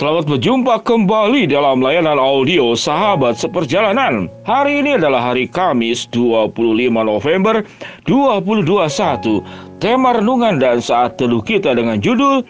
Selamat berjumpa kembali dalam layanan audio Sahabat Seperjalanan. Hari ini adalah hari Kamis 25 November 2021. Tema renungan dan saat teduh kita dengan judul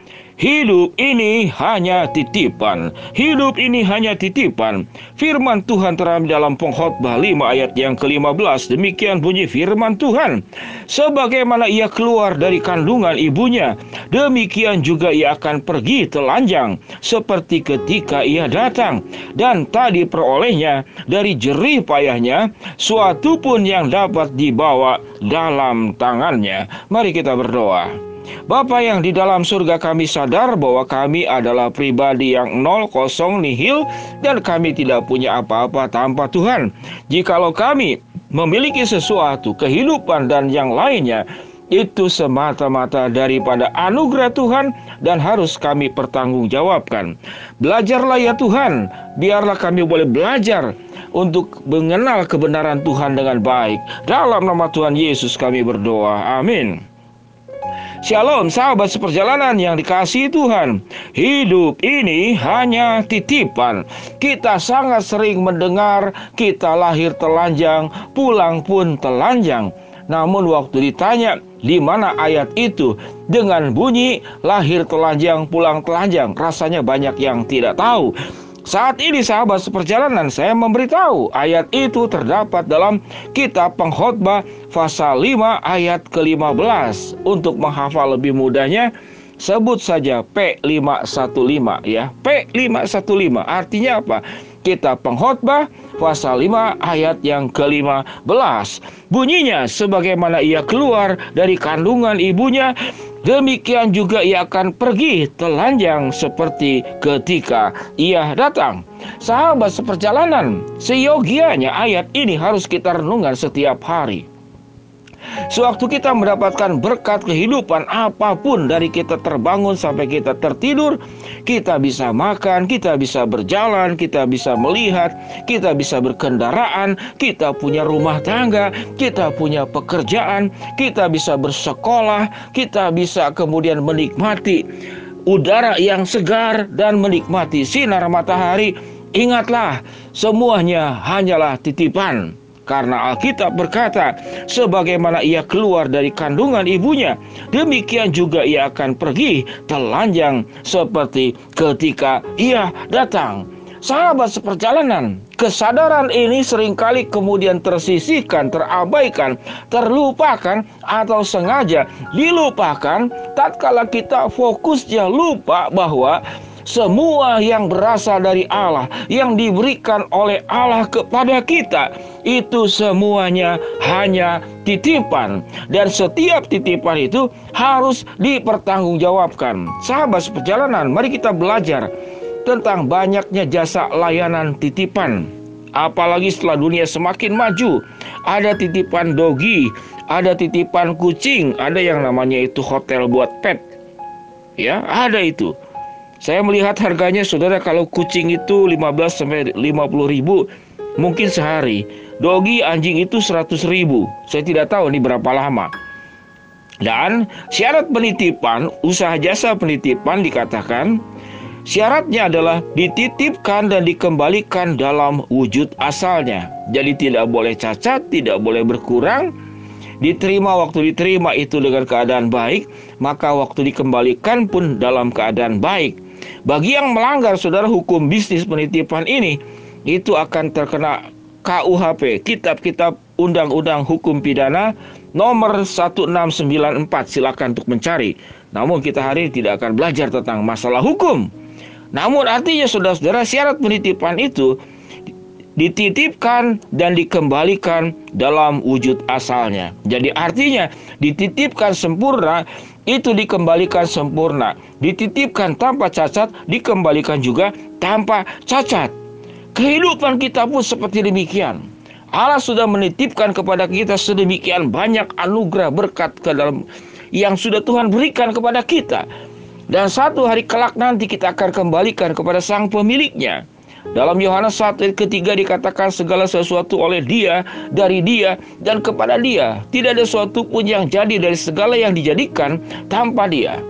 Hidup ini hanya titipan. Hidup ini hanya titipan. Firman Tuhan teram dalam pengkhotbah 5 ayat yang ke-15. Demikian bunyi firman Tuhan. Sebagaimana ia keluar dari kandungan ibunya, demikian juga ia akan pergi telanjang seperti ketika ia datang dan tadi perolehnya dari jerih payahnya suatu pun yang dapat dibawa dalam tangannya. Mari kita berdoa. Bapa yang di dalam surga kami sadar bahwa kami adalah pribadi yang nol kosong nihil dan kami tidak punya apa-apa tanpa Tuhan. Jikalau kami memiliki sesuatu, kehidupan dan yang lainnya, itu semata-mata daripada anugerah Tuhan dan harus kami pertanggungjawabkan. Belajarlah ya Tuhan, biarlah kami boleh belajar untuk mengenal kebenaran Tuhan dengan baik. Dalam nama Tuhan Yesus kami berdoa. Amin. Shalom sahabat seperjalanan yang dikasihi Tuhan. Hidup ini hanya titipan. Kita sangat sering mendengar Kita lahir telanjang Pulang pun telanjang. Namun waktu ditanya di mana ayat itu? Dengan bunyi lahir telanjang pulang telanjang. Rasanya banyak yang tidak tahu saat ini sahabat seperjalanan saya memberitahu ayat itu terdapat dalam kitab pengkhotbah pasal 5 ayat ke-15. Untuk menghafal lebih mudahnya sebut saja P515 ya. P515 artinya apa? Kitab pengkhotbah pasal 5 ayat yang ke-15. Bunyinya sebagaimana ia keluar dari kandungan ibunya Demikian juga ia akan pergi telanjang seperti ketika ia datang. Sahabat seperjalanan, seyogianya ayat ini harus kita renungkan setiap hari. Sewaktu kita mendapatkan berkat kehidupan apa pun dari kita terbangun sampai kita tertidur, kita bisa makan, kita bisa berjalan, kita bisa melihat, kita bisa berkendaraan, kita punya rumah tangga, kita punya pekerjaan, kita bisa bersekolah, kita bisa kemudian menikmati udara yang segar dan menikmati sinar matahari. Ingatlah, semuanya hanyalah titipan. Karena Alkitab berkata, sebagaimana ia keluar dari kandungan ibunya, demikian juga ia akan pergi telanjang seperti ketika ia datang. Sahabat seperjalanan, kesadaran ini sering kali kemudian tersisihkan, terabaikan, terlupakan atau sengaja dilupakan tatkala kita fokusnya lupa bahwa semua yang berasal dari Allah, yang diberikan oleh Allah kepada kita, itu semuanya hanya titipan, dan setiap titipan itu harus dipertanggungjawabkan. Sahabat seperjalanan, mari kita belajar tentang banyaknya jasa layanan titipan. Apalagi setelah dunia semakin maju, ada titipan dogi, ada titipan kucing, ada yang namanya itu hotel buat pet. Ya, ada itu. Saya melihat harganya saudara kalau kucing itu 15 sampai 50 ribu mungkin sehari. Dogi anjing itu 100 ribu. Saya tidak tahu ini berapa lama. Dan syarat penitipan, usaha jasa penitipan dikatakan syaratnya adalah dititipkan dan dikembalikan dalam wujud asalnya. Jadi tidak boleh cacat, tidak boleh berkurang, diterima waktu diterima itu dengan keadaan baik, maka waktu dikembalikan pun dalam keadaan baik. Bagi yang melanggar saudara hukum bisnis penitipan ini itu akan terkena KUHP, kitab-kitab Undang-Undang Hukum Pidana nomor 1694. Silakan untuk mencari. Namun kita hari ini tidak akan belajar tentang masalah hukum. Namun artinya saudara-saudara syarat penitipan itu dititipkan dan dikembalikan dalam wujud asalnya. Jadi artinya dititipkan sempurna itu dikembalikan sempurna. Dititipkan tanpa cacat, dikembalikan juga tanpa cacat. Kehidupan kita pun seperti demikian. Allah sudah menitipkan kepada kita sedemikian banyak anugerah berkat ke dalam yang sudah Tuhan berikan kepada kita. Dan satu hari kelak nanti kita akan kembalikan kepada sang pemiliknya. Dalam Yohanes 1 ayat ketiga dikatakan segala sesuatu oleh dia, dari dia, dan kepada dia. Tidak ada sesuatu pun yang jadi dari segala yang dijadikan tanpa dia.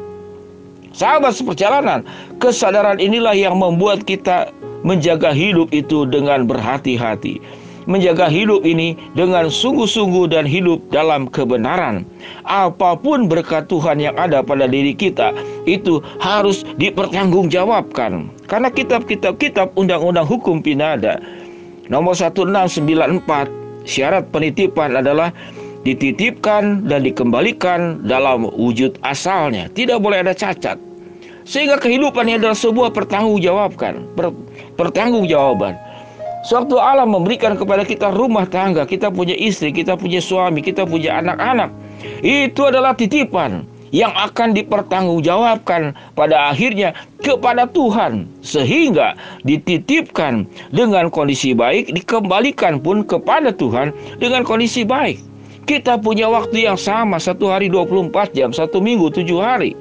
Sahabat seperjalanan, kesadaran inilah yang membuat kita menjaga hidup itu dengan berhati-hati menjaga hidup ini dengan sungguh-sungguh dan hidup dalam kebenaran. Apa pun berkat Tuhan yang ada pada diri kita itu harus dipertanggungjawabkan. Karena kitab-kitab kitab undang-undang hukum pinada nomor 1694 syarat penitipan adalah dititipkan dan dikembalikan dalam wujud asalnya. Tidak boleh ada cacat. Sehingga kehidupan ini adalah sebuah pertanggungjawabkan, per, pertanggungjawaban. Sewaktu Allah memberikan kepada kita rumah tangga, kita punya istri, kita punya suami, kita punya anak-anak. Itu adalah titipan yang akan dipertanggungjawabkan pada akhirnya kepada Tuhan sehingga dititipkan dengan kondisi baik dikembalikan pun kepada Tuhan dengan kondisi baik kita punya waktu yang sama satu hari 24 jam satu minggu tujuh hari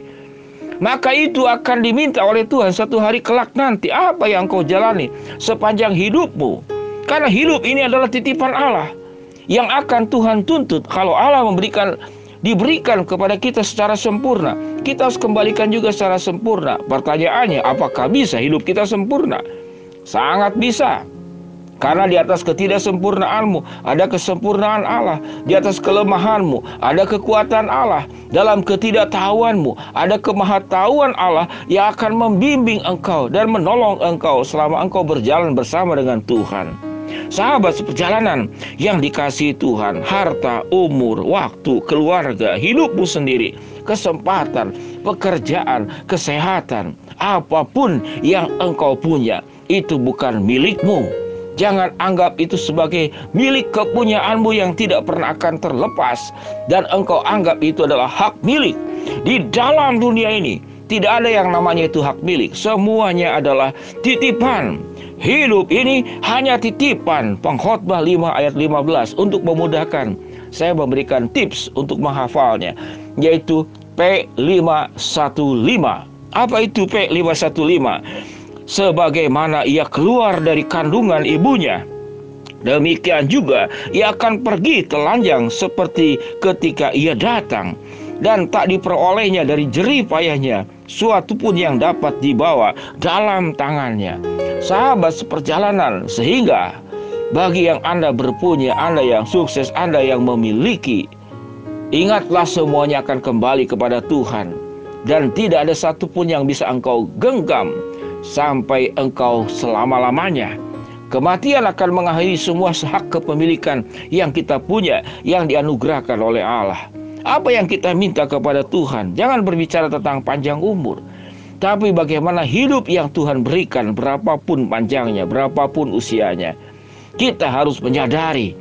maka itu akan diminta oleh Tuhan satu hari kelak nanti apa yang kau jalani sepanjang hidupmu. Karena hidup ini adalah titipan Allah yang akan Tuhan tuntut kalau Allah memberikan diberikan kepada kita secara sempurna. Kita harus kembalikan juga secara sempurna. Pertanyaannya, apakah bisa hidup kita sempurna? Sangat bisa. Karena di atas ketidaksempurnaanmu ada kesempurnaan Allah, di atas kelemahanmu ada kekuatan Allah, dalam ketidaktahuanmu ada kemahatauan Allah yang akan membimbing engkau dan menolong engkau selama engkau berjalan bersama dengan Tuhan. Sahabat seperjalanan yang dikasih Tuhan, harta, umur, waktu, keluarga, hidupmu sendiri, kesempatan, pekerjaan, kesehatan, apa pun yang engkau punya, itu bukan milikmu, Jangan anggap itu sebagai milik kepunyaanmu yang tidak pernah akan terlepas dan engkau anggap itu adalah hak milik. Di dalam dunia ini tidak ada yang namanya itu hak milik. Semuanya adalah titipan. Hidup ini hanya titipan. Pengkhotbah 5 ayat 15 untuk memudahkan saya memberikan tips untuk menghafalnya yaitu P515. Apa itu P515? Sebagaimana ia keluar dari kandungan ibunya. Demikian juga ia akan pergi telanjang seperti ketika ia datang dan tak diperolehnya dari jerih payahnya suatu pun yang dapat dibawa dalam tangannya. Sahabat seperjalanan sehingga bagi yang Anda berpunya, Anda yang sukses, Anda yang memiliki, ingatlah semuanya akan kembali kepada Tuhan dan tidak ada satupun yang bisa engkau genggam sampai engkau selama-lamanya. Kematian akan mengakhiri semua hak kepemilikan yang kita punya, yang dianugerahkan oleh Allah. Apa yang kita minta kepada Tuhan? Jangan berbicara tentang panjang umur, tapi bagaimana hidup yang Tuhan berikan, berapapun panjangnya, berapapun usianya. Kita harus menyadari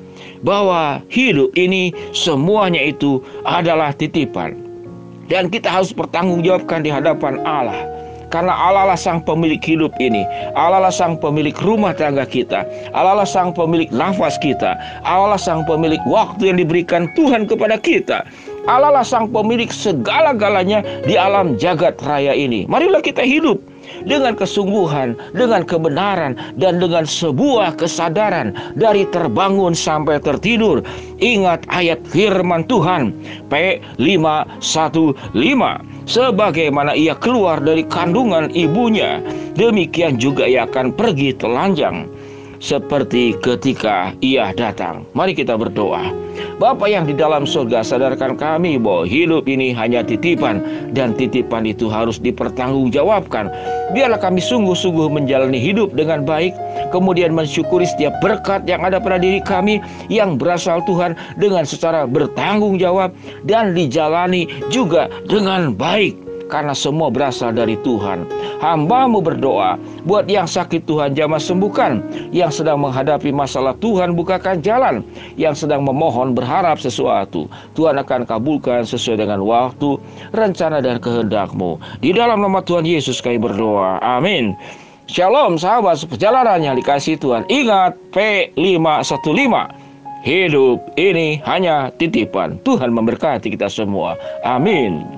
bahwa hidup ini semuanya itu adalah titipan, dan kita harus bertanggungjawabkan di hadapan Allah. Karena Allah lah sang pemilik hidup ini. Allah lah sang pemilik rumah tangga kita. Allah lah sang pemilik nafas kita. Allah lah sang pemilik waktu yang diberikan Tuhan kepada kita. Allah lah sang pemilik segala-galanya di alam jagat raya ini. Marilah kita hidup dengan kesungguhan, dengan kebenaran, dan dengan sebuah kesadaran dari terbangun sampai tertidur. Ingat ayat firman Tuhan P515 sebagaimana ia keluar dari kandungan ibunya, demikian juga ia akan pergi telanjang seperti ketika ia datang. Mari kita berdoa. Bapa yang di dalam surga, sadarkan kami bahwa hidup ini hanya titipan dan titipan itu harus dipertanggungjawabkan. Biarlah kami sungguh-sungguh menjalani hidup dengan baik, kemudian mensyukuri setiap berkat yang ada pada diri kami yang berasal Tuhan dengan secara bertanggung jawab dan dijalani juga dengan baik karena semua berasal dari Tuhan. Hambamu berdoa, buat yang sakit Tuhan jamah sembuhkan, yang sedang menghadapi masalah Tuhan bukakan jalan, yang sedang memohon berharap sesuatu, Tuhan akan kabulkan sesuai dengan waktu, rencana dan kehendakmu. Di dalam nama Tuhan Yesus kami berdoa. Amin. Shalom sahabat seperjalanan yang dikasih Tuhan. Ingat P515 Hidup ini hanya titipan. Tuhan memberkati kita semua. Amin.